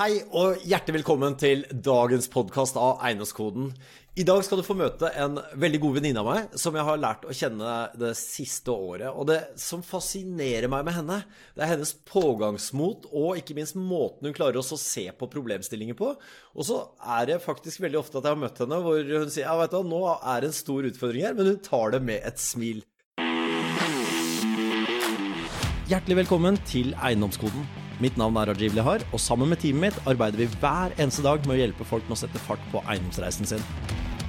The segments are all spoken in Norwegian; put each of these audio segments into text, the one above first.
Hei og hjertelig velkommen til dagens podkast av Eiendomskoden. I dag skal du få møte en veldig god venninne av meg som jeg har lært å kjenne det siste året. Og det som fascinerer meg med henne, det er hennes pågangsmot og ikke minst måten hun klarer å se på problemstillinger på. Og så er det faktisk veldig ofte at jeg har møtt henne hvor hun sier ja, vet du nå er det en stor utfordring her, men hun tar det med et smil. Hjertelig velkommen til Eiendomskoden. Mitt navn er Rajiv Lehar, og sammen med teamet mitt arbeider vi hver eneste dag med å hjelpe folk med å sette fart på eiendomsreisen sin.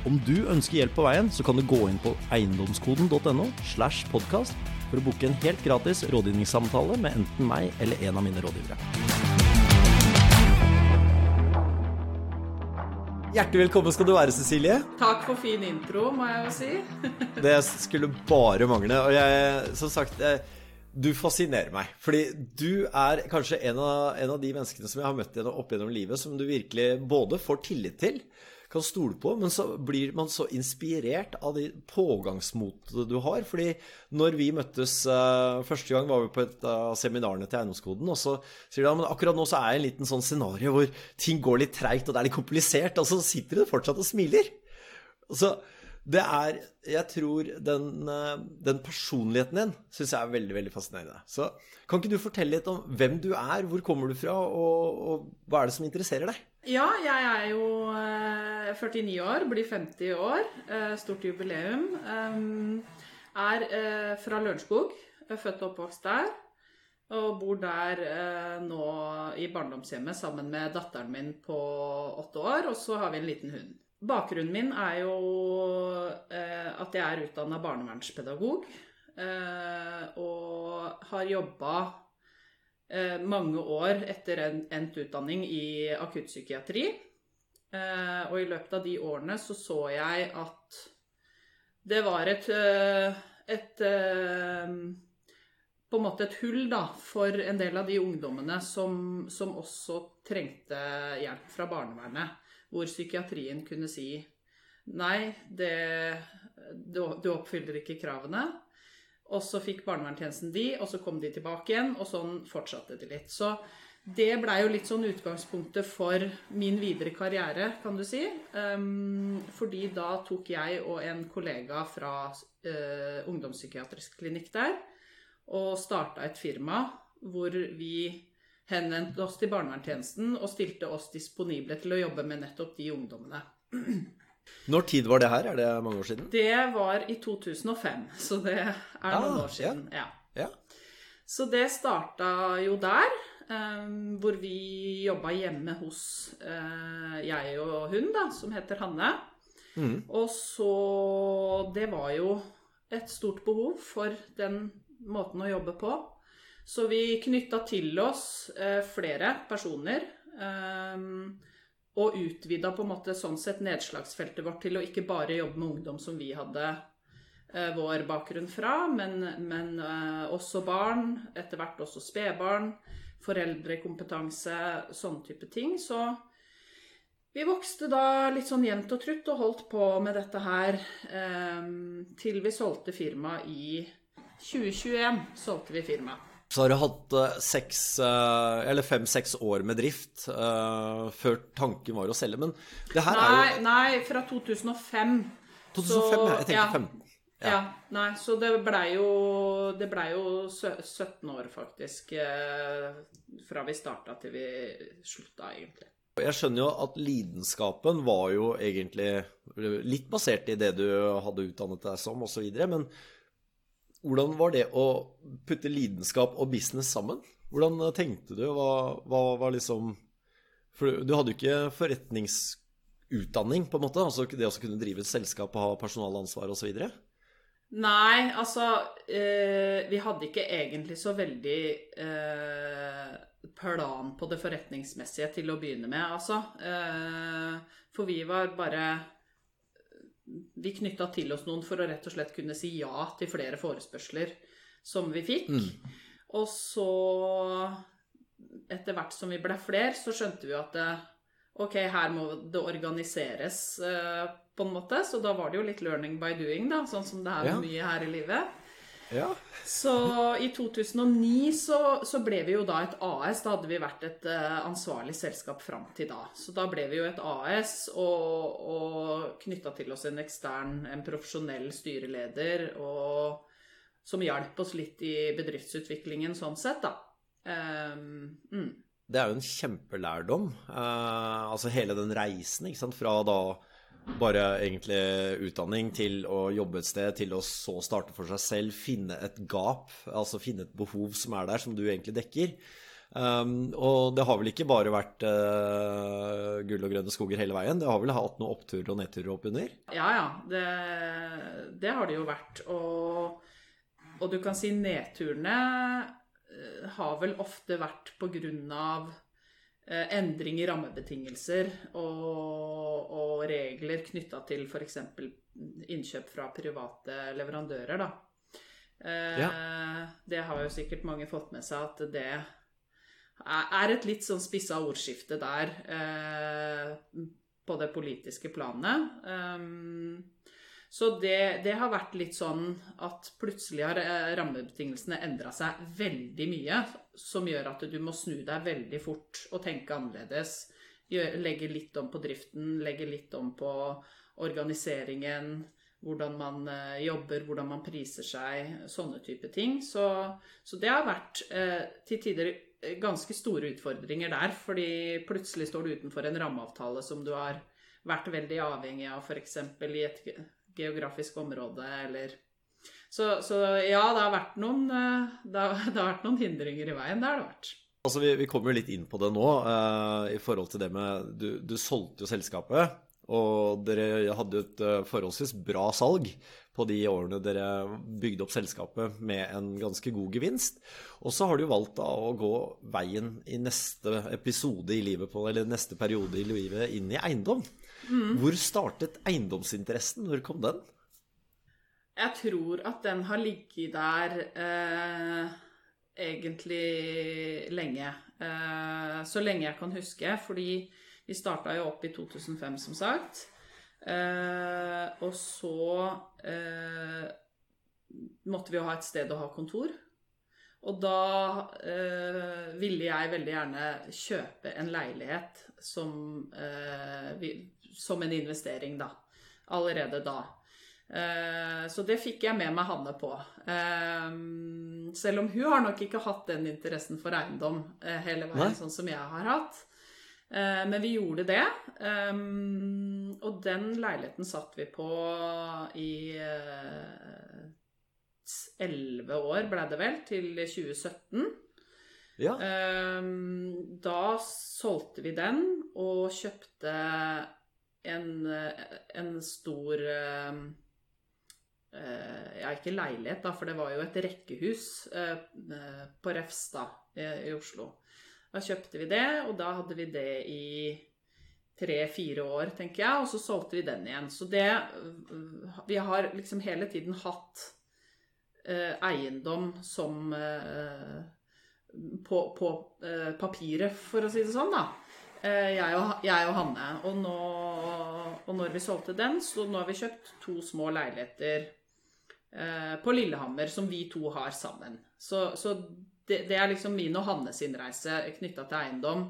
Om du ønsker hjelp på veien, så kan du gå inn på eiendomskoden.no slash podkast for å booke en helt gratis rådgivningssamtale med enten meg eller en av mine rådgivere. Hjertelig velkommen skal du være, Cecilie. Takk for fin intro, må jeg jo si. Det skulle bare mangle. Og jeg, som sagt jeg, du fascinerer meg. Fordi du er kanskje en av, en av de menneskene som jeg har møtt opp gjennom livet, som du virkelig både får tillit til, kan stole på, men så blir man så inspirert av de pågangsmotet du har. Fordi når vi møttes uh, første gang, var vi på et av uh, seminarene til Eiendomskoden, og så sier du ja, men akkurat nå så er i en liten sånn scenario hvor ting går litt treigt, og det er litt komplisert, og så sitter du fortsatt og smiler. Og så det er Jeg tror den, eh, den personligheten din syns jeg er veldig veldig fascinerende. Så kan ikke du fortelle litt om hvem du er, hvor kommer du fra, og, og hva er det som interesserer deg? Ja, jeg er jo 49 eh, år, blir 50 år. Eh, stort jubileum. Er fra Lørenskog. Født og oppvokst der. Og bor der nå i barndomshjemmet sammen med datteren min på åtte år. Og så har vi en liten hund. Bakgrunnen min er jo eh, at jeg er utdanna barnevernspedagog. Eh, og har jobba eh, mange år etter endt utdanning i akuttpsykiatri. Og i løpet av de årene så så jeg at det var et, et på en måte et hull da, for en del av de ungdommene som, som også trengte hjelp fra barnevernet hvor psykiatrien kunne si nei, det, du, oppfyller ikke kravene. Og så fikk barnevernstjenesten de, og så kom de tilbake igjen, og sånn fortsatte det litt. Så det blei jo litt sånn utgangspunktet for min videre karriere, kan du si. Um, fordi da tok jeg og en kollega fra uh, ungdomspsykiatrisk klinikk der og starta et firma hvor vi henvendte oss til barnevernstjenesten og stilte oss disponible til å jobbe med nettopp de ungdommene. Når tid var det her? Er det mange år siden? Det var i 2005, så det er ah, noen år siden. Ja. ja. Så det starta jo der, um, hvor vi jobba hjemme hos uh, jeg og hun, da, som heter Hanne. Mm. Og så Det var jo et stort behov for den måten å jobbe på. Så vi knytta til oss eh, flere personer. Eh, og utvida på en måte sånn sett nedslagsfeltet vårt til å ikke bare jobbe med ungdom som vi hadde eh, vår bakgrunn fra, men, men eh, også barn, etter hvert også spedbarn, foreldrekompetanse, sånne type ting. Så vi vokste da litt sånn jevnt og trutt og holdt på med dette her eh, til vi solgte firmaet i 2021. solgte vi firmaet. Så har du hatt uh, seks, uh, eller fem-seks år med drift uh, før tanken var å selge. Men det her nei, er jo Nei, fra 2005. 2005, så. Jeg tenkte ja. 15. Ja. ja. Nei, så det blei jo, det ble jo 17 år, faktisk, fra vi starta til vi slutta, egentlig. Jeg skjønner jo at lidenskapen var jo egentlig litt basert i det du hadde utdannet deg som, osv. Men hvordan var det å putte lidenskap og business sammen? Hvordan tenkte du? Hva, hva var liksom For du hadde jo ikke forretningsutdanning, på en måte? Altså det å kunne drive et selskap og ha personalansvar osv.? Nei, altså eh, Vi hadde ikke egentlig så veldig eh, plan på det forretningsmessige til å begynne med, altså. Eh, for vi var bare vi knytta til oss noen for å rett og slett kunne si ja til flere forespørsler som vi fikk. Mm. Og så, etter hvert som vi ble flere, så skjønte vi at det, ok, her må det organiseres uh, på en måte. Så da var det jo litt 'learning by doing', da, sånn som det er ja. mye her i livet. Ja. Så i 2009 så, så, ble vi jo da et AS. Da hadde vi vært et uh, ansvarlig selskap fram til da. Så da ble vi jo et AS og, og knytta til oss en ekstern, en profesjonell styreleder og, som hjalp oss litt i bedriftsutviklingen sånn sett, da. Um, mm. Det er jo en kjempelærdom. Uh, altså hele den reisen, ikke sant, fra da bare egentlig utdanning til å jobbe et sted, til å så starte for seg selv, finne et gap, altså finne et behov som er der, som du egentlig dekker. Um, og det har vel ikke bare vært uh, gull og grønne skoger hele veien? Det har vel hatt noen oppturer og nedturer oppunder? Ja, ja. Det, det, har det jo vært. Og, og du kan si nedturene uh, har vel ofte vært på grunn av Eh, endring i rammebetingelser og, og regler knytta til f.eks. innkjøp fra private leverandører. Da. Eh, ja. Det har jo sikkert mange fått med seg at det er et litt sånn spissa ordskifte der eh, på det politiske planet. Så det, det, har vært litt sånn at plutselig har eh, rammebetingelsene endra seg veldig mye, som gjør at du må snu deg veldig fort og tenke annerledes. Legge litt om på driften, legge litt om på organiseringen, hvordan man eh, jobber, hvordan man priser seg, sånne type ting. Så, så det har vært eh, til tider ganske store utfordringer der, fordi plutselig står du utenfor en rammeavtale som du har vært veldig avhengig av, f.eks. i et geografisk område, eller så, så, ja, det har, vært noen, eh, det har, det har vært noen hindringer i veien. Det har det vært. Altså, vi, vi kommer jo litt inn på det nå, eh, i forhold til det med Du, du solgte jo selskapet, og dere hadde jo et uh, forholdsvis bra salg på de årene dere bygde opp selskapet med en ganske god gevinst. Og så har du valgt da å gå veien i neste episode i livet på, eller neste periode i livet inn i eiendom. Mm. Hvor startet eiendomsinteressen? Når kom den? Jeg tror at den har ligget der eh, egentlig lenge. Eh, så lenge jeg kan huske. Fordi vi starta jo opp i 2005, som sagt. Eh, og så eh, måtte vi jo ha et sted å ha kontor. Og da eh, ville jeg veldig gjerne kjøpe en leilighet som, eh, vi, som en investering, da. Allerede da. Eh, så det fikk jeg med meg Hanne på. Eh, selv om hun har nok ikke hatt den interessen for eiendom eh, hele veien, Nei? sånn som jeg har hatt. Men vi gjorde det. og den leiligheten satt vi på i elleve år, ble det vel, til 2017. Ja. Da solgte vi den og kjøpte en, en stor ehm, eh, Ja, ikke leilighet, da, for det var jo et rekkehus eh, på Refstad i Oslo. Da kjøpte vi det, og da hadde vi det i tre-fire år, tenker jeg, og så solgte vi den igjen. Så det Vi har liksom hele tiden hatt Eh, eiendom som eh, på, på eh, papiret, for å si det sånn, da. Jeg og, jeg og, Hanne. Og, nå, og når vi solgte den, så nå har vi kjøpt to små leiligheter på Lillehammer som vi to har sammen. Så, så det, det, er liksom min og Hanne sin reise knytta til eiendom.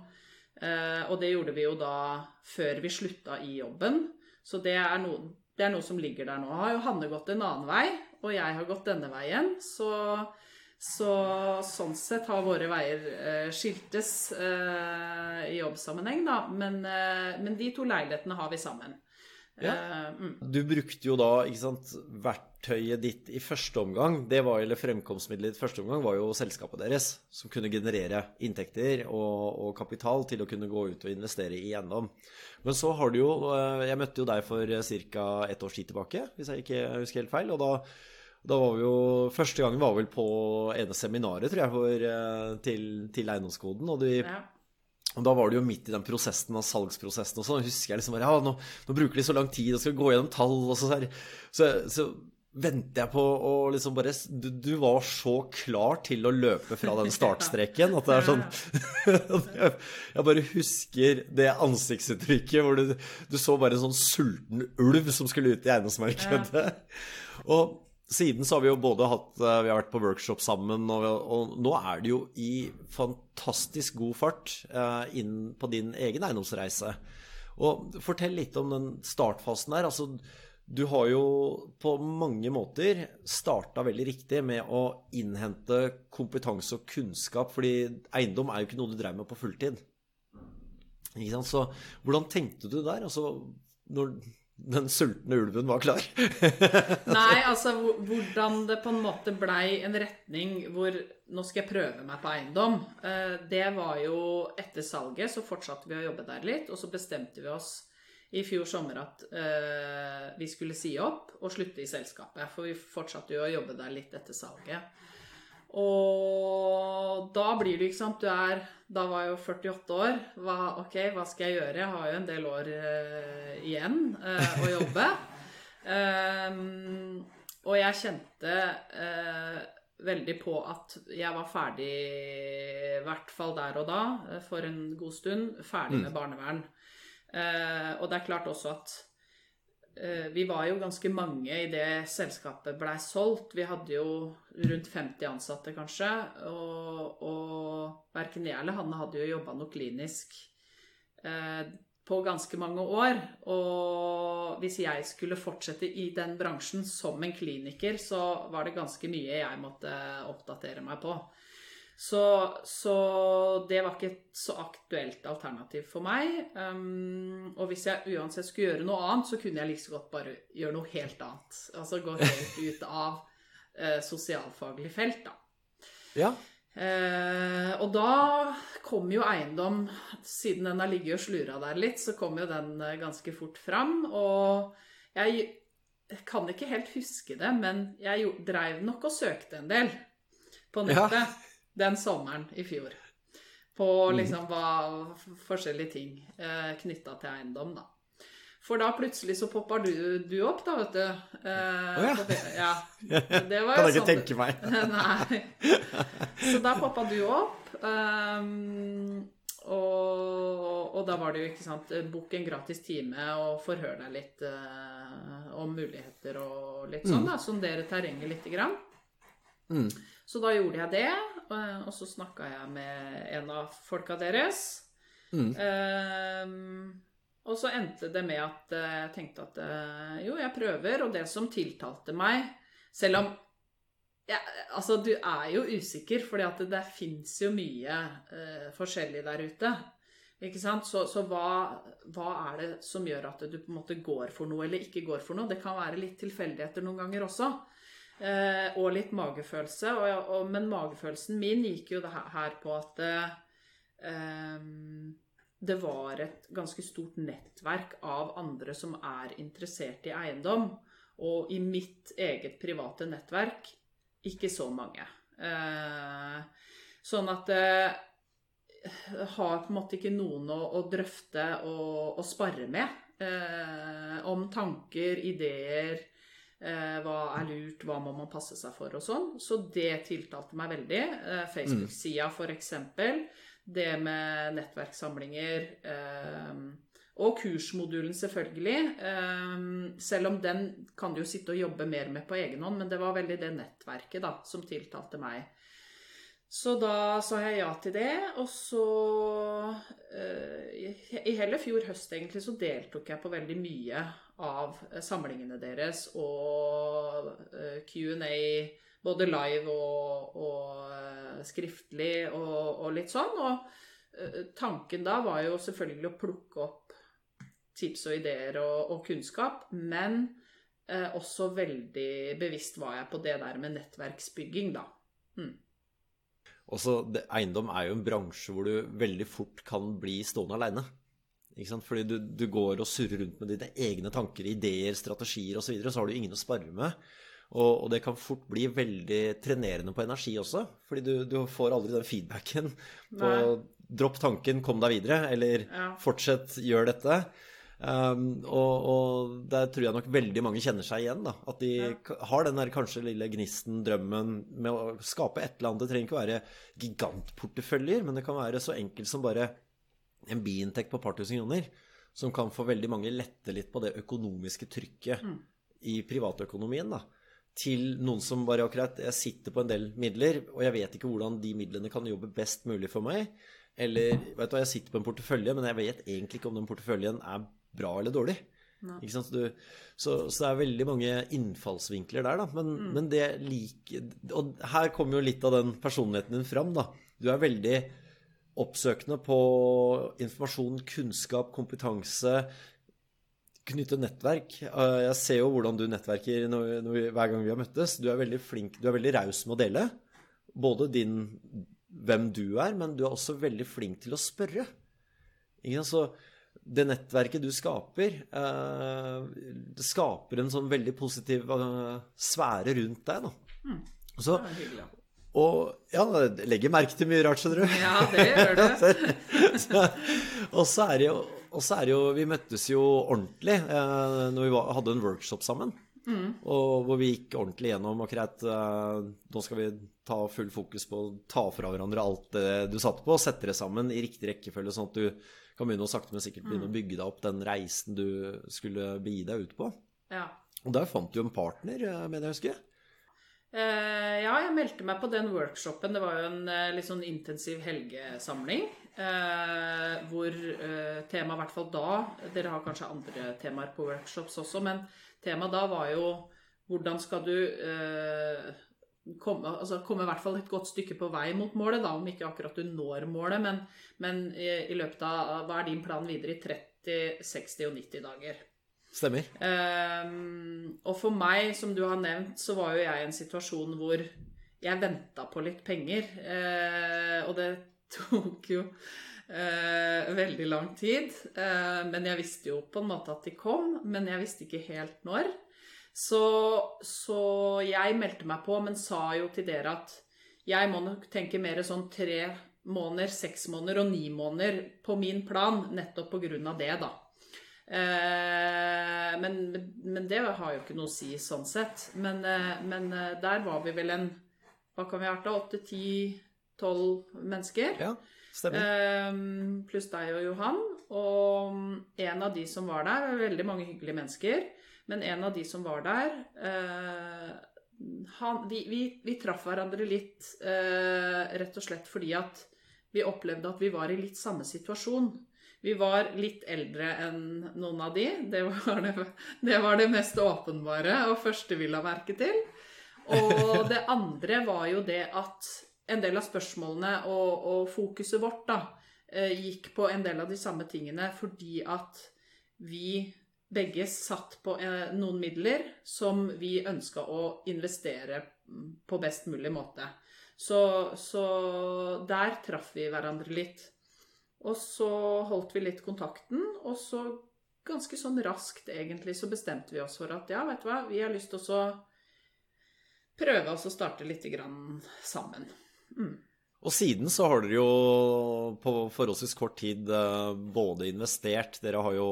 og det gjorde vi jo da før vi slutta i jobben. Så det er, no, det er noe som ligger der nå. Har jo Hanne gått en annen vei og jeg har gått denne veien. Så, så sånn sett har våre veier eh, skiltes eh, i jobbsammenheng, da. Men, eh, men, de to leilighetene har vi sammen. Ja. Eh, mm. Du brukte jo da ikke sant, verktøyet ditt i første omgang, det var, eller fremkomstmiddelet i første omgang var jo selskapet deres, som kunne generere inntekter og, og, kapital til å kunne gå ut og investere i eiendom. Men så har du jo eh, Jeg møtte jo deg for ca. ett års tid tilbake, hvis jeg ikke husker helt feil. og da da var vi jo, Første gangen var vel på ene seminaret, tror jeg, for, eh, til, til eiendomskoden. Og, de, ja. og, da var det jo midt i den prosessen av salgsprosessen og sånn. husker jeg liksom bare, ja, nå, nå, bruker de så lang tid og skal gå gjennom tall og så, så, så venter jeg på å liksom bare du, du, var så klar til å løpe fra den startstreken at det er sånn Jeg bare husker det ansiktsuttrykket hvor du, du så bare en sånn sulten ulv som skulle ut i eiendomsmarkedet. Og siden så har vi jo både hatt Vi har vært på workshop sammen, og, og nå er det jo i fantastisk god fart eh, inn på din egen eiendomsreise. Og fortell litt om den startfasen der. Altså, du har jo på mange måter starta veldig riktig med å innhente kompetanse og kunnskap, fordi eiendom er jo ikke noe du drev med på fulltid. Ikke sant? Så hvordan tenkte du der? Altså, når den sultne ulven var klar? Nei, altså hvordan det på en måte blei en retning hvor nå skal jeg prøve meg på eiendom. Eh, det var jo etter salget, så fortsatte vi å jobbe der litt. Og så bestemte vi oss i fjor sommer at uh, vi skulle si opp og slutte i selskapet. For vi fortsatte jo å jobbe der litt etter salget. Og da blir du, ikke sant Du er Da var jeg jo 48 år. Hva, ok, hva skal jeg gjøre? Jeg har jo en del år uh, igjen uh, å jobbe. um, og jeg kjente veldig på at jeg var ferdig, i hvert fall der og da, for en god stund, ferdig mm. med barnevern. Og det er klart også at vi var jo ganske mange i det selskapet blei solgt. Vi hadde jo rundt 50 ansatte, kanskje. Og, og verken jeg eller Hanne hadde jo jobba noe klinisk eh, på ganske mange år. Og hvis jeg skulle fortsette i den bransjen som en kliniker, så var det ganske mye jeg måtte oppdatere meg på. Så, så, det var ikke et så aktuelt alternativ for meg. Um, og hvis jeg uansett skulle gjøre noe annet, så kunne jeg like så godt bare gjøre noe helt annet. Altså gå helt ut av uh, sosialfaglig felt, da. Ja. Uh, og da kom jo eiendom, siden den har ligget og slura der litt, så kom jo den uh, ganske fort fram. Og jeg kan ikke helt huske det, men jeg dreiv nok og søkte en del på nettet. Ja den sommeren i fjor. På mm. liksom hva forskjellige ting eh, knytta til eiendom, da. For da plutselig så poppa du, du, opp, da, vet du. Eh, oh, ja. Ja. Det var kan jeg ikke sånn, tenke meg. nei. Så da poppa du opp. Um, og, og, da var det jo, ikke sant Bok en gratis time og forhør deg litt uh, om muligheter og litt sånn, mm. da. Sondere terrenget lite grann. Mm. Så da gjorde jeg det, og så snakka jeg med en av folka deres. Mm. Um, og så endte det med at jeg tenkte at eh, jo, jeg prøver, og det som tiltalte meg Selv om ja, Altså, du er jo usikker, fordi at det, det fins jo mye uh, forskjellig der ute. Ikke sant? Så, så hva, hva, er det som gjør at du på en måte går for noe eller ikke går for noe? Det kan være litt tilfeldigheter noen ganger også. Eh, og litt magefølelse. Og, og, men magefølelsen min gikk jo her på at eh, det var et ganske stort nettverk av andre som er interessert i eiendom. Og i mitt eget private nettverk ikke så mange. Eh, sånn at jeg har på en måte ikke noen å, å drøfte og, og spare med eh, om tanker, ideer, Eh, hva er lurt, hva må man passe seg for og sånn. Så det tiltalte meg veldig. Eh, Facebook-sida f.eks. Det med nettverkssamlinger. Eh, og kursmodulen, selvfølgelig. selv om den kan du jo sitte og jobbe mer med på egen hånd, men det var veldig det nettverket da, som tiltalte meg. Så da sa jeg ja til det, og så I hele fjor høst egentlig så deltok jeg på veldig mye av eh, samlingene deres og eh, Q&A, både live og, og eh, skriftlig og, og, litt sånn. Og tanken da var jo selvfølgelig å plukke opp tips og ideer og, og kunnskap, men eh, også veldig bevisst var jeg på det der med nettverksbygging, da. Mm. Også, det, eiendom er jo en bransje hvor du veldig fort kan bli stående aleine. Fordi du, du, går og surrer rundt med dine egne tanker, ideer, strategier osv., og, så, videre, så har du ingen å sparre med. Og, og, det kan fort bli veldig trenerende på energi også. Fordi du, du får aldri den feedbacken på Nei. 'dropp tanken, kom deg videre', eller ja. 'fortsett, gjør dette'. Um, og, og, der tror jeg nok veldig mange kjenner seg igjen. da At de ja. har den der kanskje lille gnisten, drømmen med å skape et eller annet. Det trenger ikke være gigantporteføljer, men det kan være så enkelt som bare en biinntekt på et par tusen kroner, som kan få veldig mange lette litt på det økonomiske trykket mm. i privatøkonomien. da. til noen som bare akkurat Jeg sitter på en del midler, og jeg vet ikke hvordan de midlene kan jobbe best mulig for meg. Eller vet du jeg sitter på en portefølje, men jeg vet egentlig ikke om den porteføljen er bra eller dårlig. Ikke sant? Så, du, så, så, det er veldig mange innfallsvinkler der, da. Men, mm. men det like, Og her kommer jo litt av den personligheten din fram, da. Du er veldig oppsøkende på informasjon, kunnskap, kompetanse. Knytte nettverk. Eh, jeg ser jo hvordan du nettverker når, når, hver gang vi har møttes. Du er veldig flink, du er veldig raus med å dele. Både din, hvem du er, men du er også veldig flink til å spørre. Så det nettverket du skaper, eh, det skaper en sånn veldig positiv eh, sfære rundt deg. da. Mm. Så, og ja, legger merke til mye rart, skjønner du. Ja, det gjør du. og så er det jo og så er det jo Vi møttes jo ordentlig eh, når vi var, hadde en workshop sammen. Mm. Og hvor vi gikk ordentlig gjennom akkurat eh, Nå skal vi ta full fokus på å ta fra hverandre alt det du satte på, og sette det sammen i riktig rekkefølge, sånn at du kan begynne å sakte, men sikkert begynne mm. å bygge deg opp den reisen du skulle begi deg ut på. Ja. Og der fant du en partner, eh, mener jeg husker. Uh, ja, jeg meldte meg på den workshopen. Det var jo en uh, litt sånn intensiv helgesamling. Uh, hvor temaet, i hvert fall da Dere har kanskje andre temaer på workshops også, men temaet da var jo hvordan skal du komme, altså komme i hvert fall et godt stykke på vei mot målet, da, om ikke akkurat du når målet, men, men i, i, løpet av Hva er din plan videre i 30, 60 og 90 dager? Stemmer. Um, og for meg, som du har nevnt, så var jo jeg i en situasjon hvor jeg venta på litt penger. Uh, og det tok jo uh, veldig lang tid. Uh, men jeg visste jo på en måte at de kom, men jeg visste ikke helt når. Så, så, jeg meldte meg på, men sa jo til dere at jeg må nok tenke mer sånn tre måneder, seks måneder og ni måneder på min plan, nettopp på grunn av det, da. Eh, men, men, det har jo ikke noe å si sånn sett. Men, eh, men eh, der var vi vel en Hva kan vi ha vært da? Åtte, ti, tolv mennesker. Ja, stemmer. Pluss deg og Johan. Og en av de som var der, veldig mange hyggelige mennesker. Men en av de som var der eh, han, vi, vi, vi, traff hverandre litt eh, rett og slett fordi at vi opplevde at vi var i litt samme situasjon. Vi var litt eldre enn noen av de. Det var det, det, var det mest åpenbare og første vi la merke til. Og det andre var jo det at en del av spørsmålene og, og fokuset vårt da, eh, gikk på en del av de samme tingene fordi at vi begge satt på eh, noen midler som vi ønska å investere på best mulig måte. Så, så, der traff vi hverandre litt. Og så holdt vi litt kontakten, og så ganske sånn raskt egentlig så bestemte vi oss for at ja, vet du hva, vi har lyst til å prøve oss å starte litt grann sammen. Mm. Og siden så har dere jo på forholdsvis kort tid eh, både investert Dere har jo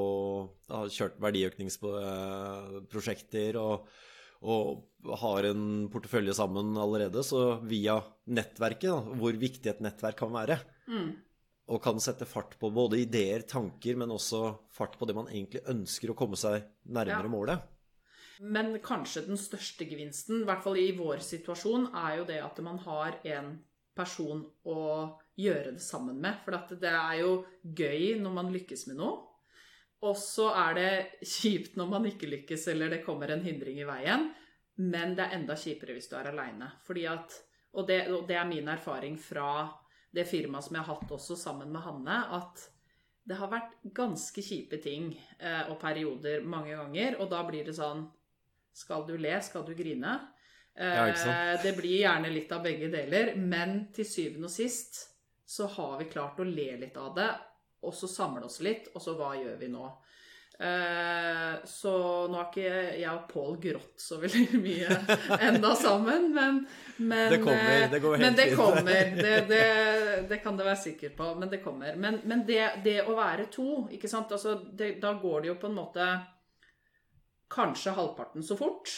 har kjørt verdiøkningsprosjekter og, og, har en portefølje sammen allerede. Så via nettverket, da, hvor viktig et nettverk kan være, mm. Og kan sette fart på både ideer, tanker, men også fart på det man egentlig ønsker å komme seg nærmere ja. målet. Men kanskje den største gevinsten, i hvert fall i vår situasjon, er jo det at man har en person å gjøre det sammen med. For det er jo gøy når man lykkes med noe. Og så er det kjipt når man ikke lykkes, eller det kommer en hindring i veien. Men det er enda kjipere hvis du er aleine. Og, og det er min erfaring fra det firmaet som jeg har hatt også sammen med Hanne, at det har vært ganske kjipe ting eh, og perioder mange ganger. Og da blir det sånn Skal du le? Skal du grine? Ja, eh, det blir gjerne litt av begge deler, men til syvende og sist så har vi klart å le litt av det, og så samle oss litt, og så hva gjør vi nå? Eh, så nå har ikke jeg og Pål grått så veldig mye enda sammen, men, men Det kommer. Det går helt men det kommer. Det, det, det, kan du være sikker på. Men det kommer. Men, men det, det, å være to, ikke sant altså, Da går det jo på en måte kanskje halvparten så fort.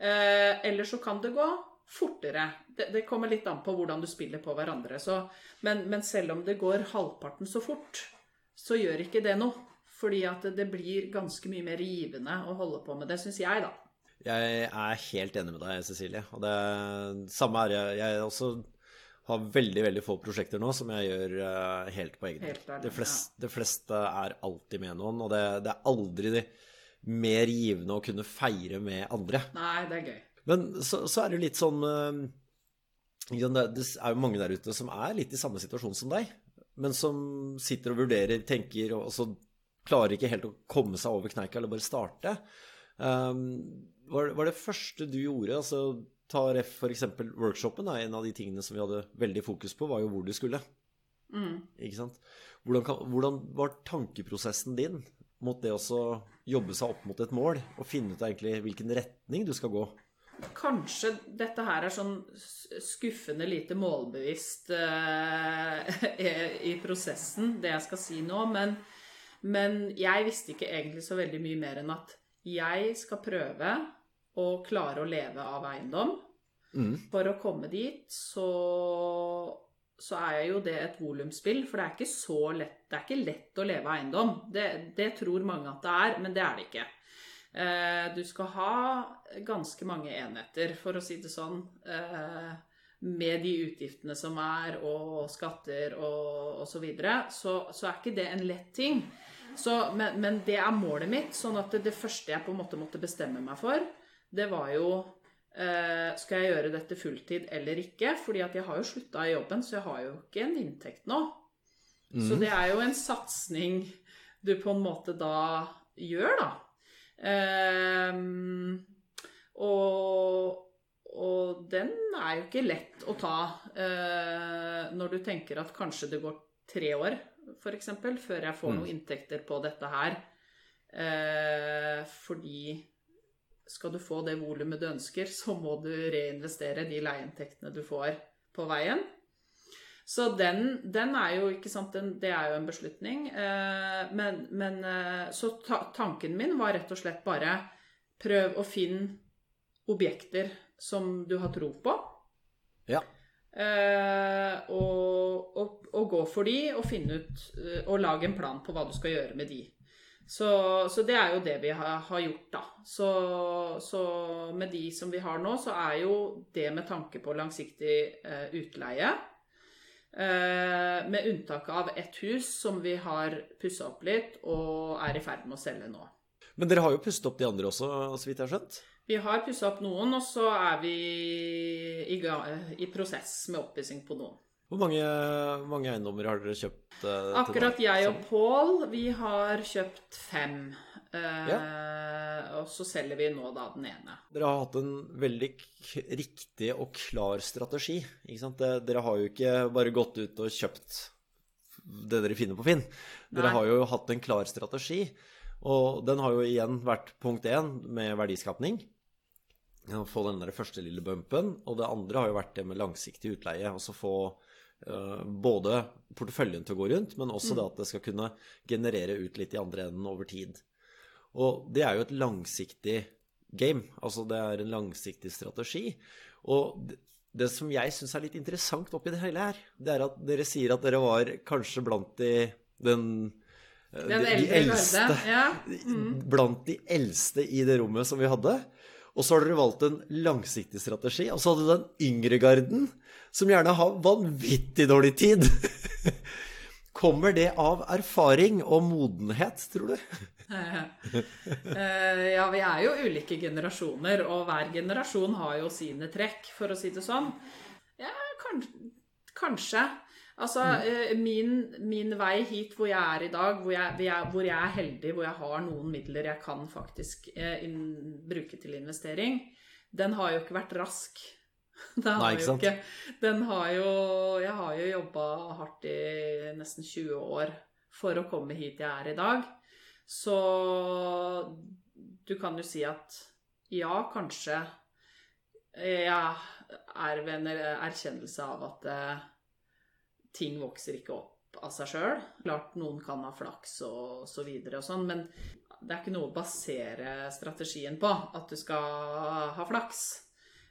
Eh, eller så kan det gå fortere. Det, det, kommer litt an på hvordan du spiller på hverandre. Så, men, men, selv om det går halvparten så fort, så gjør ikke det noe. Fordi at det, blir ganske mye mer givende å holde på med det, syns jeg, da. Jeg er helt enig med deg, Cecilie. Og det samme er jeg. Jeg også har veldig veldig få prosjekter nå som jeg gjør uh, helt på egen hånd. Det, flest, det, fleste er alltid med noen, og det, det er aldri mer givende å kunne feire med andre. Nei, det er gøy. Men så, så er det jo litt sånn uh, Det er jo mange der ute som er litt i samme situasjon som deg, men som sitter og vurderer, tenker, og så klarer ikke helt å komme seg over kneika eller bare starte. Um, var, var, det første du gjorde, altså ta ref f.eks. workshopen, er en av de tingene som vi hadde veldig fokus på, var jo hvor du skulle. Mm. Ikke sant? Hvordan, kan, hvordan, var tankeprosessen din mot det å jobbe seg opp mot et mål, og finne ut egentlig hvilken retning du skal gå? Kanskje dette her er sånn skuffende lite målbevisst uh, i prosessen, det jeg skal si nå, men men jeg visste ikke egentlig så veldig mye mer enn at jeg skal prøve å klare å leve av eiendom. Mm. For å komme dit så, så er jo det et volumspill, for det er ikke så lett Det er ikke lett å leve av eiendom. Det, det tror mange at det er, men det er det ikke. Eh, du skal ha ganske mange enheter, for å si det sånn. Eh, med de utgiftene som er, og skatter og osv., så, videre, så så er ikke det en lett ting. Så, men, men, det er målet mitt. sånn at det, det, første jeg på en måte måtte bestemme meg for, det var jo eh, Skal jeg gjøre dette fulltid eller ikke? Fordi at jeg har jo slutta i jobben, så jeg har jo ikke en inntekt nå. Mm. Så det er jo en satsing du på en måte da gjør, da. Eh, og, og, den er jo ikke lett å ta eh, når du tenker at kanskje det går tre år f.eks., før jeg får mm. noen inntekter på dette her. Eh, fordi skal du få det volumet du ønsker, så må du reinvestere de leieinntektene du får på veien. Så den, den, er jo ikke sant, den, Det er jo en beslutning. Eh, men, men, eh, Så ta, tanken min var rett og slett bare prøv å finne objekter som du har tro på. Ja. Eh, og, og, og, gå for de og finne ut eh, Og lage en plan på hva du skal gjøre med de. Så, så det er jo det vi har, har gjort, da. Så, så, med de som vi har nå, så er jo det med tanke på langsiktig eh, utleie. Med unntak av ett hus som vi har pussa opp litt og er i ferd med å selge nå. Men dere har jo pusset opp de andre også, så vidt jeg har skjønt? Vi har pussa opp noen, og så er vi i, i prosess med oppussing på noen. Hvor mange, mange, eiendommer har dere kjøpt? Eh, Akkurat jeg og Pål, vi har kjøpt fem. Eh, ja. Og så selger vi nå da den ene. Dere har hatt en veldig riktig og klar strategi. Ikke sant? Dere har jo ikke bare gått ut og kjøpt det dere finner på Finn. Dere Nei. har jo hatt en klar strategi. Og den har jo igjen vært punkt én med verdiskapning få den der første lille bumpen. Og det andre har jo vært det med langsiktig utleie. Altså få uh, både porteføljen til å gå rundt, men også mm. det at det skal kunne generere ut litt i andre enden over tid. Og det er jo et langsiktig game. Altså det er en langsiktig strategi. Og det, det som jeg syns er litt interessant oppi det hele her, det er at dere sier at dere var kanskje blant de den eh, den de, de eldste, ja. mm. Blant de eldste i det rommet som vi hadde. Og så har dere valgt en langsiktig strategi. Og så hadde du den yngre garden, som gjerne har vanvittig dårlig tid. Kommer det av erfaring og modenhet, tror du? Eh, ja, vi er jo ulike generasjoner, og hver generasjon har jo sine trekk, for å si det sånn. Ja, kanskje. Altså, mm. min, min, vei hit hvor jeg er i dag, hvor jeg, hvor jeg, er heldig, hvor jeg har noen midler jeg kan faktisk eh, inn, bruke til investering, den har jo ikke vært rask. Den Nei, ikke sant? Ikke, den har jo Jeg har jo jobba hardt i nesten 20 år for å komme hit jeg er i dag. Så du kan jo si at ja, kanskje jeg er ved en erkjennelse av at eh, ting vokser ikke opp av seg sjøl. Klart noen kan ha flaks og så videre og sånn, men det er ikke noe å basere strategien på, at du skal ha flaks.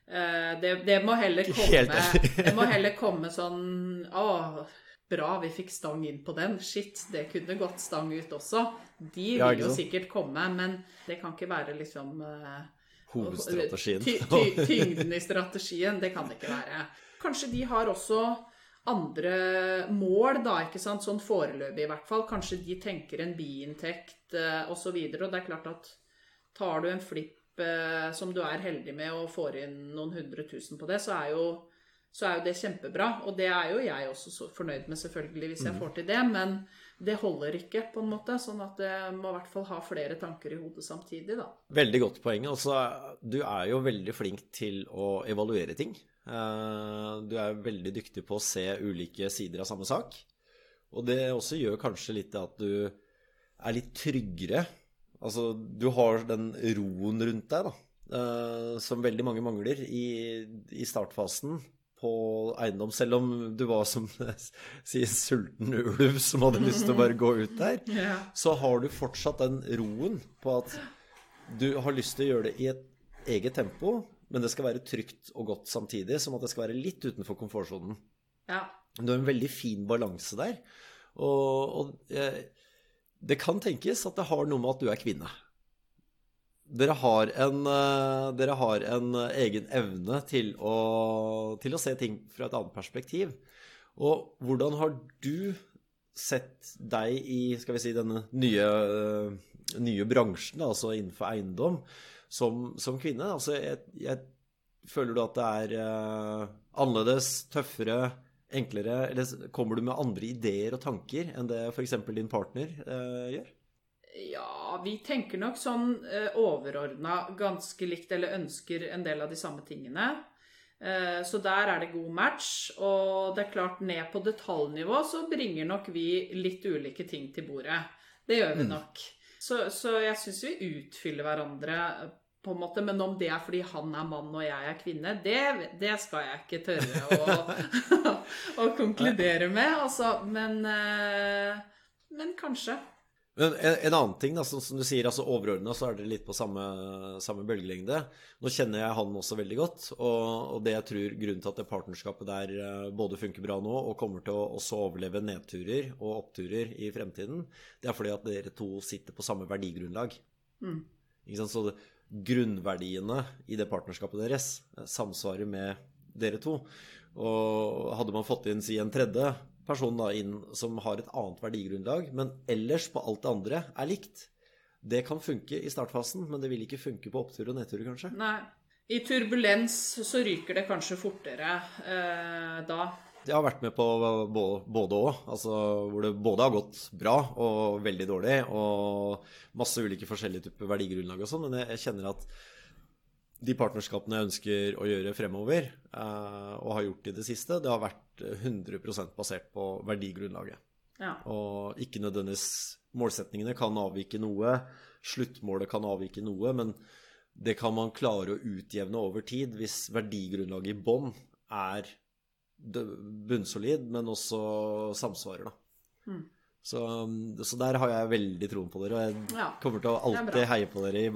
Eh, det, det, må heller komme, det må heller komme sånn Å, bra, vi fikk stang inn på den. Shit, det kunne gått stang ut også. De vil jo sikkert komme, men det kan ikke være liksom eh, hovedstrategien. Ty, ty, tyngden i strategien, det kan det ikke være. Kanskje de har også andre mål, da, ikke sant? Sånn foreløpig i hvert fall. Kanskje de tenker en biinntekt eh, osv. Og, så og det er klart at tar du en flipp eh, som du er heldig med og får inn noen hundre tusen på det, så er jo så er jo det kjempebra. Og det er jo jeg også fornøyd med, selvfølgelig, hvis jeg mm. får til det. Men det holder ikke, på en måte. Sånn at jeg må i hvert fall ha flere tanker i hodet samtidig, da. Veldig godt poeng. Altså, du er jo veldig flink til å evaluere ting. Eh, du er veldig dyktig på å se ulike sider av samme sak. Og det også gjør kanskje litt at du er litt tryggere. Altså, du har den roen rundt deg, da. Eh, som veldig mange mangler i, i startfasen på eiendom, selv om du var som sier sulten ulv som hadde lyst til å bare gå ut der, yeah. så har du fortsatt den roen på at du har lyst til å gjøre det i et eget tempo, men det skal være trygt og godt samtidig, som at det skal være litt utenfor komfortsonen. Ja. Du har en veldig fin balanse der. Og, og eh, det kan tenkes at det har noe med at du er kvinne. Dere har, en, eh, dere har en egen evne til å, til å, se ting fra et annet perspektiv. Og hvordan har du sett deg i skal vi si, denne nye, eh, nye bransjen, altså innenfor eiendom, som, som kvinne? Altså, jeg, jeg, føler du at det er uh, annerledes, tøffere, enklere? Eller kommer du med andre ideer og tanker enn det f.eks. din partner uh, gjør? Ja, vi tenker nok sånn uh, overordna ganske likt, eller ønsker en del av de samme tingene. Eh, så der er det god match. Og det er klart, ned på detaljnivå så bringer nok vi litt ulike ting til bordet. Det gjør vi mm. nok. Så, så jeg syns vi utfyller hverandre på en måte, Men om det er fordi han er mann og jeg er kvinne, det, det skal jeg ikke tørre å, å konkludere med. Altså, men, eh, men kanskje. Men en, en, annen ting, da, som, som du sier, altså overordna så er dere litt på samme, samme, bølgelengde. Nå kjenner jeg han også veldig godt, og, og, det jeg tror grunnen til at det partnerskapet der eh, både funker bra nå og kommer til å også overleve nedturer og oppturer i fremtiden, det er fordi at dere to sitter på samme verdigrunnlag. Mm. Så grunnverdiene i det partnerskapet deres eh, samsvarer med dere to. Og hadde man fått inn si en tredje person da inn som har et annet verdigrunnlag, men ellers på alt det andre er likt. Det kan funke i startfasen, men det vil ikke funke på opptur og nedtur, kanskje. Nei. I turbulens så ryker det kanskje fortere eh, da. Jeg har vært med på både òg, altså hvor det både har gått bra og veldig dårlig, og masse ulike forskjellige typer verdigrunnlag og sånn, men jeg kjenner at de partnerskapene jeg ønsker å gjøre fremover, eh, og har gjort i det siste, det har vært 100% basert på verdigrunnlaget. Ja. Og ikke nødvendigvis Målsetningene kan avvike noe, sluttmålet kan avvike noe, men det kan man klare å utjevne over tid hvis verdigrunnlaget i bånn er bunnsolid, men også samsvarer, da. Mm. Så, så, der har jeg veldig troen på dere, og jeg ja, kommer til å alltid heie på dere i,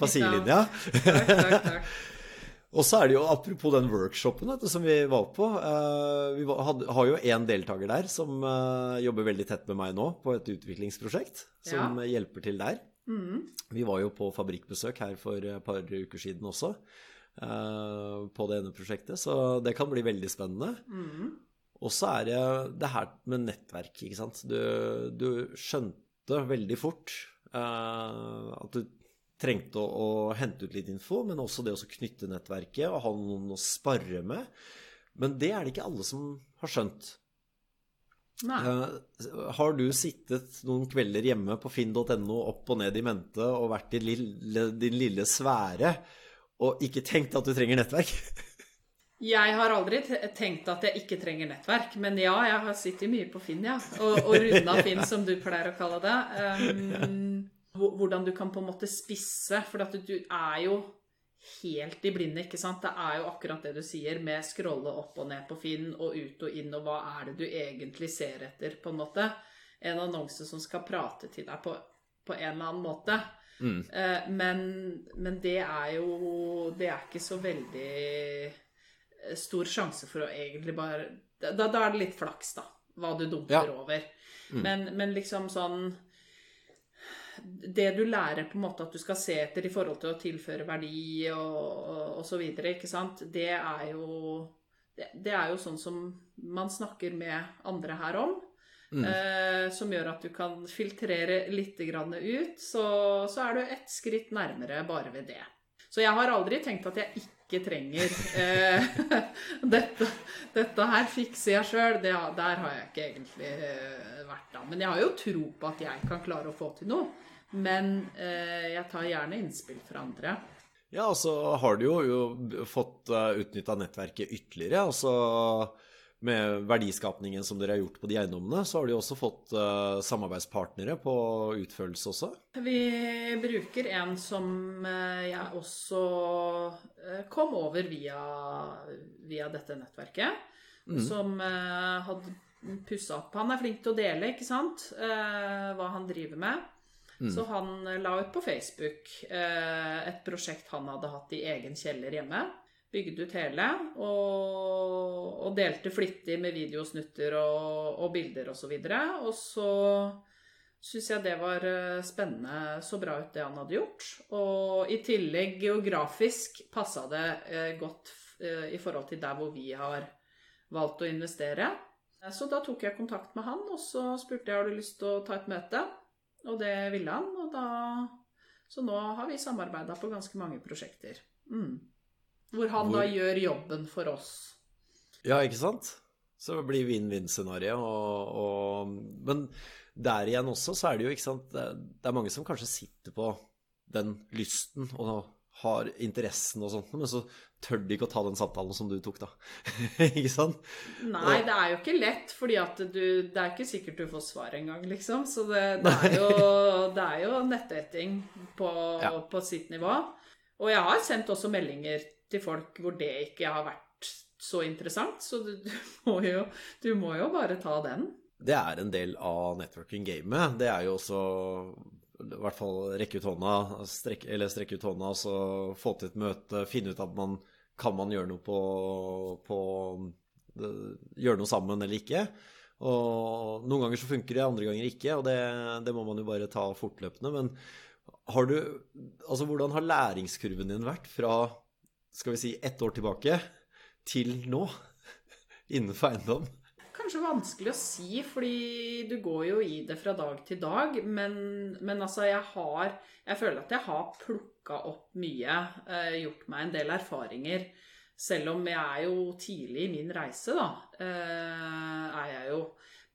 på sidelinja. og så er det jo, apropos den workshopen vet, som vi var på uh, Vi had, har jo én deltaker der som uh, jobber veldig tett med meg nå på et utviklingsprosjekt, som ja. hjelper til der. Mm. Vi var jo på fabrikkbesøk her for et par uker siden også, på det ene prosjektet, så det kan bli veldig spennende. Mm. Og så er det det her med nettverk, ikke sant. Du, du skjønte veldig fort uh, at du trengte å, å, hente ut litt info, men også det å knytte nettverket og ha noen å spare med. Men det er det ikke alle som har skjønt. Uh, har du sittet noen kvelder hjemme på finn.no opp og ned i mente og vært i lille, din lille sfære og ikke tenkt at du trenger nettverk? Jeg har aldri tenkt at jeg ikke trenger nettverk, men ja, jeg har sittet mye på Finn, ja. Og, og runda Finn, som du pleier å kalle det. Um, hvordan du kan på en måte spisse, for at du er jo helt i blinde, ikke sant. Det er jo akkurat det du sier, med scrolle opp og ned på Finn og ut og inn, og hva er det du egentlig ser etter, på en måte. En annonse som skal prate til deg på, på en eller annen måte. Mm. Uh, men, men det er jo Det er ikke så veldig stor sjanse for å egentlig bare Da, da er det litt flaks, da, hva du dumper ja. over. Mm. Men, men, liksom sånn det du lærer på en måte at du skal se etter i forhold til å tilføre verdi og, og, og så videre, ikke sant, det er jo det, det, er jo sånn som man snakker med andre her om. Mm. Eh, som gjør at du kan filtrere litt ut. Så, så er du ett skritt nærmere bare ved det. Så jeg har aldri tenkt at jeg ikke trenger eh, dette, dette, her fikser jeg sjøl. Der har jeg ikke egentlig eh, vært da. Men jeg har jo tro på at jeg kan klare å få til noe. Men eh, jeg tar gjerne innspill fra andre. Ja, og så har du jo, jo fått uh, eh, utnytta nettverket ytterligere. Altså med verdiskapningen som dere har gjort på de eiendommene, så har de også fått uh, samarbeidspartnere på utførelse også? Vi bruker en som uh, jeg også kom over via, via dette nettverket. Mm. Som hadde pussa opp. Han er flink til å dele, ikke sant, hva han driver med. Mm. Så han eh, la ut på Facebook eh, et prosjekt han hadde hatt i egen kjeller hjemme. Bygde ut hele og, og delte flittig med videosnutter og, og bilder osv. Og, så videre. og så syns jeg det var eh, spennende, så bra ut det han hadde gjort. Og i tillegg geografisk passa det eh, godt eh, i forhold til der hvor vi har valgt å investere. Så da tok jeg kontakt med han, og så spurte jeg har du lyst til å ta et møte. Og det ville han, og da Så nå har vi samarbeida på ganske mange prosjekter. Mm. Hvor han Hvor... da gjør jobben for oss. Ja, ikke sant? Så det blir vinn-vinn-scenario. Og, Men der igjen også, så er det jo, ikke sant Det er mange som kanskje sitter på den lysten og har interessen og sånt, men så tør de ikke å ta den samtalen som du tok, da. ikke sant? Nei, det er jo ikke lett, fordi at du Det er ikke sikkert du får svar engang, liksom. Så det, det, er, jo, det er jo nettdating på, ja. på, sitt nivå. Og jeg har sendt også meldinger til folk hvor det ikke har vært så interessant, så du, du, må, jo, du må jo bare ta den. Det er en del av networking-gamet. Det er jo også i hvert fall rekke ut hånda, strekke, eller strekke ut hånda, så få til et møte, finne ut at man kan man gjøre noe på, på Gjøre noe sammen eller ikke. Og noen ganger så funker det, andre ganger ikke, og det, det må man jo bare ta fortløpende. Men har du Altså, hvordan har læringskurven din vært fra, skal vi si, ett år tilbake til nå innenfor eiendom? kanskje vanskelig å si, fordi du går jo i det fra dag til dag. Men, men altså, jeg har Jeg føler at jeg har plukka opp mye. Eh, gjort meg en del erfaringer. Selv om jeg er jo tidlig i min reise, da. Eh, er jeg jo.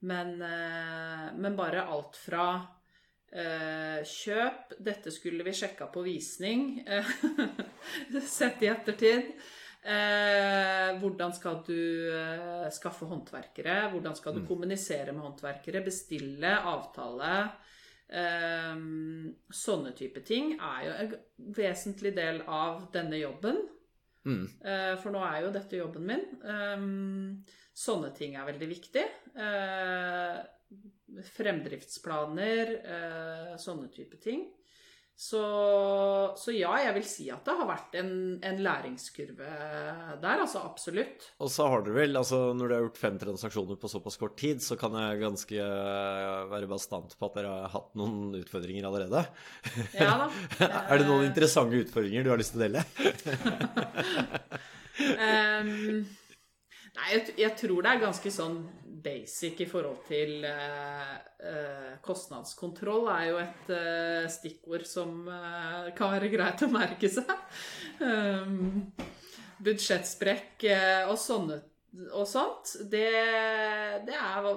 Men, eh, men bare alt fra eh, kjøp Dette skulle vi sjekka på visning. Sett i ettertid. Eh, hvordan skal du eh, skaffe håndverkere? Hvordan skal du mm. kommunisere med håndverkere? Bestille, avtale. Eh, sånne type ting er jo en vesentlig del av denne jobben. Mm. Eh, for nå er jo dette jobben min. Eh, sånne ting er veldig viktig. Eh, fremdriftsplaner, sånne type ting. Så, så, ja, jeg vil si at det har vært en, en, læringskurve der, altså absolutt. Og så har dere vel, altså når dere har gjort fem transaksjoner på såpass kort tid, så kan jeg ganske eh, være bastant på at dere har hatt noen utfordringer allerede. Ja da. er det noen interessante utfordringer du har lyst til å dele? um, nei, jeg, jeg, tror det er ganske sånn basic i forhold til eh, eh, kostnadskontroll, er jo et eh, stikkord som kan være greit å merke seg. Um, budsjettsprekk og, sånne, og sånt, det, det, er,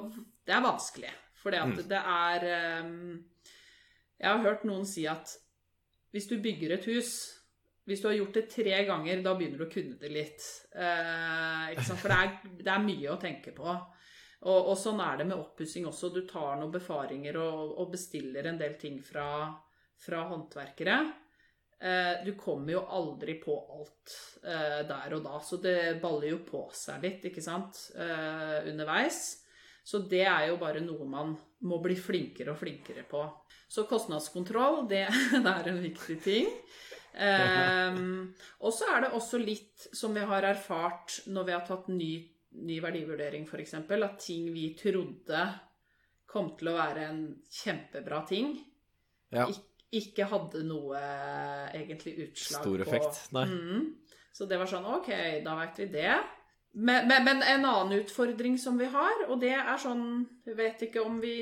det, er, vanskelig. For mm. det er um, Jeg har hørt noen si at hvis du bygger et hus hvis du har gjort det tre ganger, da begynner du å kunne det litt. Eh, For det er, det er, mye å tenke på. Og, og, sånn er det med oppussing også. Du tar noen befaringer og, og bestiller en del ting fra, fra håndverkere. Eh, du kommer jo aldri på alt eh, der og da, så det baller jo på seg litt, ikke sant, eh, underveis. Så det er jo bare noe man må bli flinkere og flinkere på. Så kostnadskontroll, det, det er en viktig ting. Um, og så er det også litt som vi har erfart når vi har tatt ny ny verdivurdering, f.eks. At ting vi trodde kom til å være en kjempebra ting, ja. ikke hadde noe egentlig utslag Stor effekt, på nei. Mm. Så det var sånn OK, da veit vi det. Men, men, men en annen utfordring som vi har, og det er sånn Jeg vet ikke om vi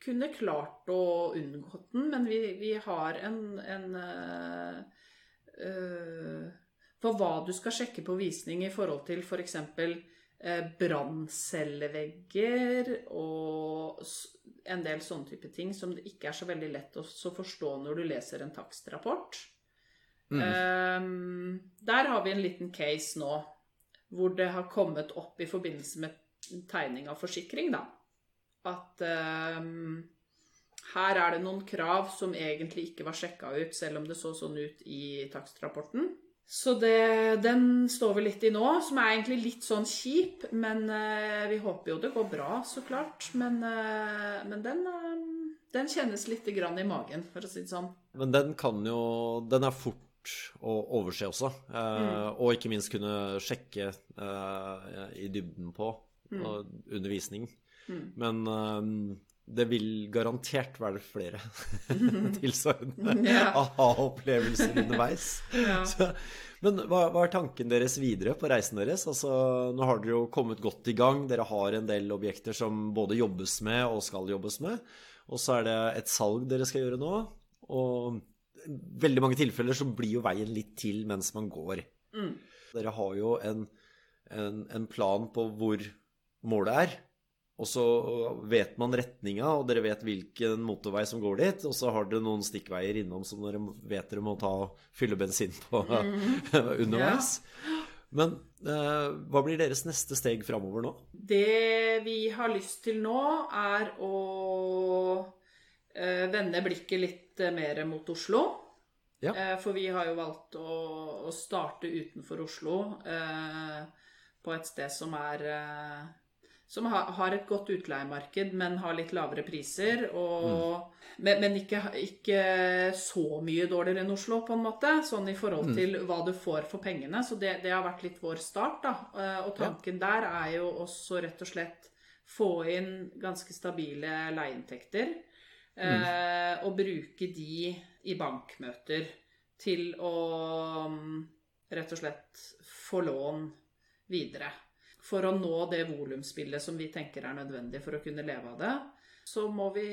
kunne klart å unngått den, men vi, vi har en, en øh, øh, For hva du skal sjekke på visning i forhold til f.eks. For eh, branncellegger og en del sånne type ting som det ikke er så veldig lett å forstå når du leser en takstrapport. Mm. Ehm, der har vi en liten case nå, hvor det har kommet opp i forbindelse med tegning av forsikring, da. At um, her er det noen krav som egentlig ikke var sjekka ut, selv om det så sånn ut i takstrapporten. Så det, den står vi litt i nå, som er egentlig litt sånn kjip. Men eh, vi håper jo det går bra, så klart. Men, eh, men den, eh, den kjennes litt grann i magen, for å si det sånn. Men den kan jo Den er fort å overse også. Eh, Og ikke minst kunne sjekke eh, i dybden på mm. undervisning. Men eh, det vil garantert være flere tilsvarende Ja. aha-opplevelser underveis. Ja. Så, men hva, hva er tanken deres videre på reisen deres? Altså, nå har dere jo kommet godt i gang. Dere har en del objekter som både jobbes med og skal jobbes med. Og så er det et salg dere skal gjøre nå. Og i veldig mange tilfeller så blir jo veien litt til mens man går. Mm. Dere har jo en, en, en plan på hvor målet er. Og så vet man retninga, og dere vet hvilken motorvei som går dit. Og så har dere noen stikkveier innom som dere vet dere må ta og fylle bensin på underveis. Men eh, hva blir deres neste steg framover nå? Det vi har lyst til nå, er å eh, vende blikket litt eh, mer mot Oslo. Ja. Eh, for vi har jo valgt å, å starte utenfor Oslo, eh, på et sted som er eh, Som har, har et godt utleiemarked, men har litt lavere priser. Og, Men, men ikke, ikke så mye dårligere enn Oslo, på en måte. Sånn i forhold til hva du får for pengene. Så det, det har vært litt vår start, da. Eh, Og tanken der er jo også rett og slett få inn ganske stabile leieinntekter. Eh, og bruke de i bankmøter til å mm, rett og slett få lån videre. For å nå det volumspillet som vi tenker er nødvendig for å kunne leve av det, så må vi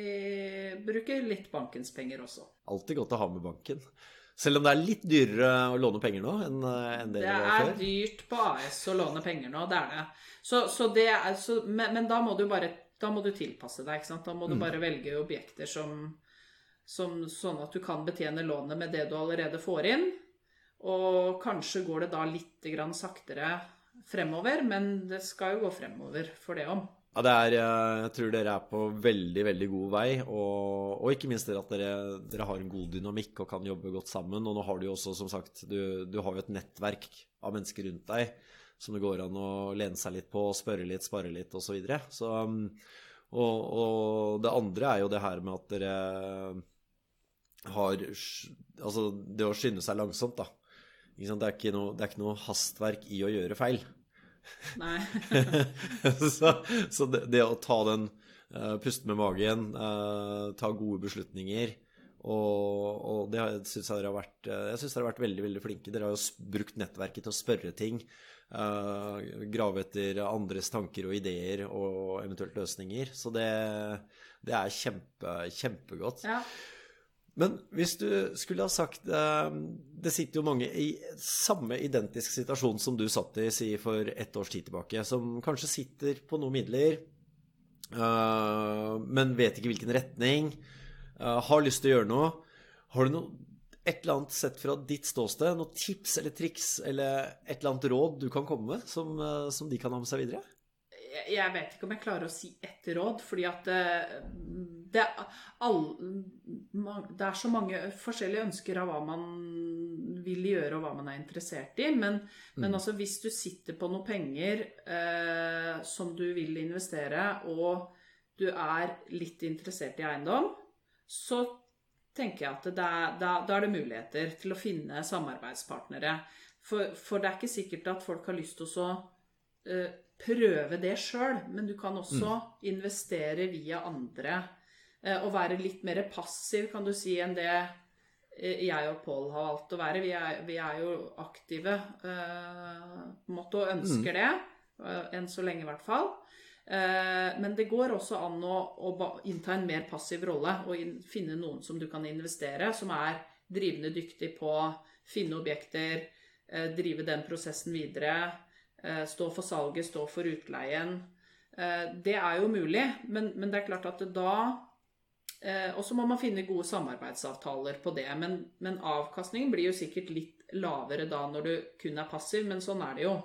bruke litt bankens penger også. Alltid godt å ha med banken. Selv om det er litt dyrere å låne penger nå enn eh, enn det Det det er dyrt på AS å låne penger nå, det er det. Så, så det er, så, men, men da må du bare da må du tilpasse deg. Da må du bare velge objekter som, som sånn at du kan betjene lånet med det du allerede får inn. Og kanskje går det da litt grann saktere fremover, men det skal jo gå fremover for det om. Ja, det er, eh, jeg tror dere er på veldig, veldig god vei, og, og ikke minst at dere, dere har en god dynamikk og kan jobbe godt sammen. Og nå har du jo også, som sagt, du, du har jo et nettverk av mennesker rundt deg som det går an å lene seg litt på, spørre litt, spare litt osv. Så, videre. så um, og, og det andre er jo det her med at dere har Altså det å skynde seg langsomt, da. Det, er ikke noe, det er ikke noe hastverk i å gjøre feil. Nei. så så det, det å ta den uh, Puste med magen, uh, ta gode beslutninger og, og det syns jeg dere har vært eh, Jeg synes dere har vært veldig veldig flinke. Dere har jo brukt nettverket til å spørre ting. Uh, grave etter andres tanker og ideer og eventuelt løsninger. Så det, det er kjempe, kjempegodt. Ja. Men hvis du skulle ha sagt eh, Det sitter jo mange i samme identisk situasjon som du satt i si, for ett års tid tilbake, som kanskje sitter på noen midler, eh, men vet ikke hvilken retning, eh, har lyst til å gjøre noe. Har du noe, et eller annet sett fra ditt ståsted, noen tips eller triks eller et eller annet råd du kan komme med, som, eh, som de kan ha med seg videre? Jeg vet ikke om jeg klarer å si ett råd, fordi at det, det, all, det er så mange forskjellige ønsker av hva man vil gjøre, og hva man er interessert i. Men, men altså, hvis du sitter på noe penger eh, som du vil investere, og du er litt interessert i eiendom, så tenker jeg at det da, da er det muligheter til å finne samarbeidspartnere. For, for det er ikke sikkert at folk har lyst til å så, eh, prøve det sjøl, men du kan også investere via andre Og være litt mer passiv, kan du si, enn det eh, jeg og Pål har valgt å være. Vi er, vi er jo aktive eh, på en måte og ønsker det. eh, Enn så lenge, i hvert fall. Eh, Men det går også an å, å innta en mer passiv rolle og in, finne noen som du kan investere, som er drivende dyktig på å finne objekter, eh, drive den prosessen videre, eh, stå for salget, stå for utleien. Eh, Det er jo mulig, men, men det er klart at da eh, Og så må man finne gode samarbeidsavtaler på det. Men, men avkastningen blir jo sikkert litt lavere da når du kun er passiv, men sånn er det jo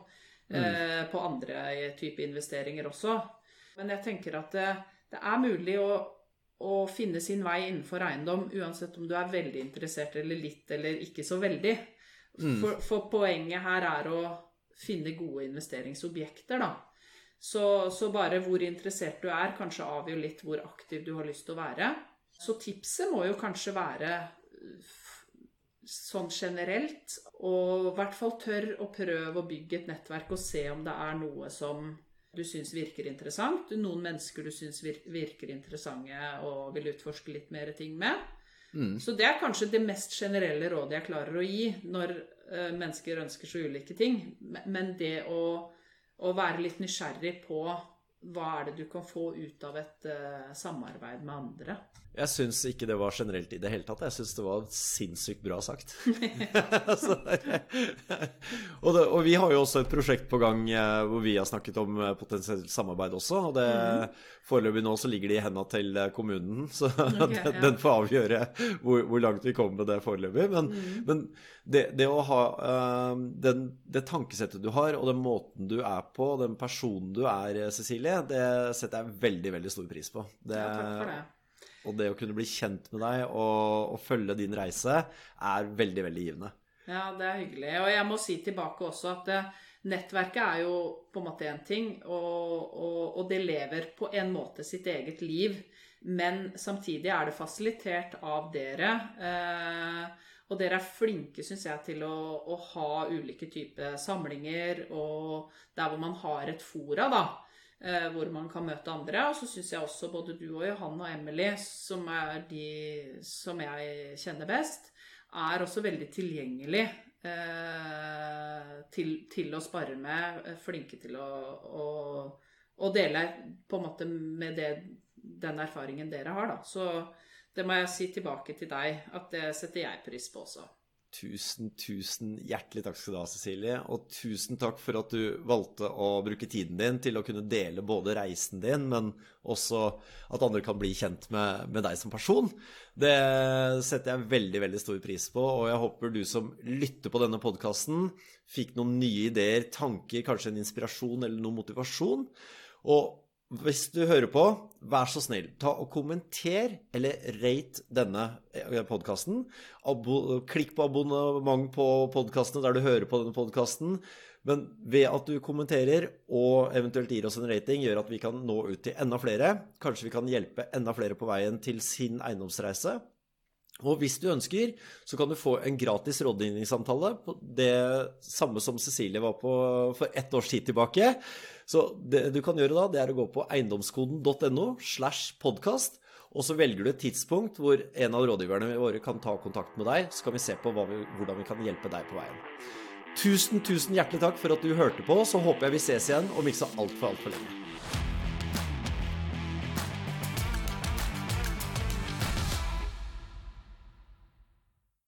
Mm. på andre type investeringer også. Men jeg tenker at det, det er mulig å, å finne sin vei innenfor eiendom, uansett om du er veldig interessert eller litt eller ikke så veldig. For, for poenget her er å finne gode investeringsobjekter, da. Så, så bare hvor interessert du er, kanskje avgjør litt hvor aktiv du har lyst til å være. Så tipset må jo kanskje være sånn generelt, og i hvert fall tør å prøve å bygge et nettverk og se om det er noe som du syns virker interessant. Noen mennesker du syns virker interessante og vil utforske litt mer ting med. Så det er kanskje det mest generelle rådet jeg klarer å gi når uh, mennesker ønsker så ulike ting. Men det å, å være litt nysgjerrig på hva er det du kan få ut av et uh, samarbeid med andre. Jeg syns ikke det var generelt i det hele tatt. Jeg syns det var sinnssykt bra sagt. altså, og, det, og vi har jo også et prosjekt på gang eh, hvor vi har snakket om eh, potensielt samarbeid også. Og det foreløpig nå så ligger det i henda til eh, kommunen, så den, ja. den får avgjøre hvor, hvor langt vi kommer med det foreløpig. Men, men det, det å ha uh, den, det tankesettet du har, og den måten du er på, den personen du er, Cecilie, det setter jeg veldig, veldig stor pris på. Det, Ja, takk for det. Og det å kunne bli kjent med deg og, og følge din reise er veldig, veldig givende. Ja, det er hyggelig. Og jeg må si tilbake også at det, nettverket er jo på en måte én ting, og, og, og det lever på en måte sitt eget liv. Men samtidig er det fasilitert av dere. Eh, og dere er flinke, syns jeg, til å, å ha ulike typer samlinger, og der hvor man har et fora, da. Eh, Hvor man kan møte andre. Og så syns jeg også både du og Johan og Emily, som er de som jeg kjenner best, er også veldig tilgjengelig eh, til, til å spare med. eh, Flinke til å, å, å dele på en måte med det, den erfaringen dere har, da. Så det må jeg si tilbake til deg, at det setter jeg pris på også. Tusen, tusen hjertelig takk skal du ha, Cecilie. Og tusen takk for at du valgte å bruke tiden din til å kunne dele både reisen din, men også at andre kan bli kjent med, med deg som person. Det setter jeg veldig, veldig stor pris på, og jeg håper du som lytter på denne podkasten, fikk noen nye ideer, tanker, kanskje en inspirasjon eller noe motivasjon. Og hvis du hører på, vær så snill, ta og kommenter eller rate denne podkasten. Klikk på abonnement på podkastene der du hører på denne podkasten. Men ved at du kommenterer og eventuelt gir oss en rating, gjør at vi kan nå ut til enda flere. Kanskje vi kan hjelpe enda flere på veien til sin eiendomsreise. Og hvis du ønsker, så kan du få en gratis rådgivningssamtale det samme som Cecilie var på for ett års tid tilbake. Så det du kan gjøre da, det er å gå på eiendomskoden.no slash podkast, og så velger du et tidspunkt hvor en av rådgiverne våre kan ta kontakt med deg, så kan vi se på vi, hvordan vi kan hjelpe deg på veien. Tusen, tusen hjertelig takk for at du hørte på, så håper jeg vi ses igjen om ikke så altfor, altfor lenge.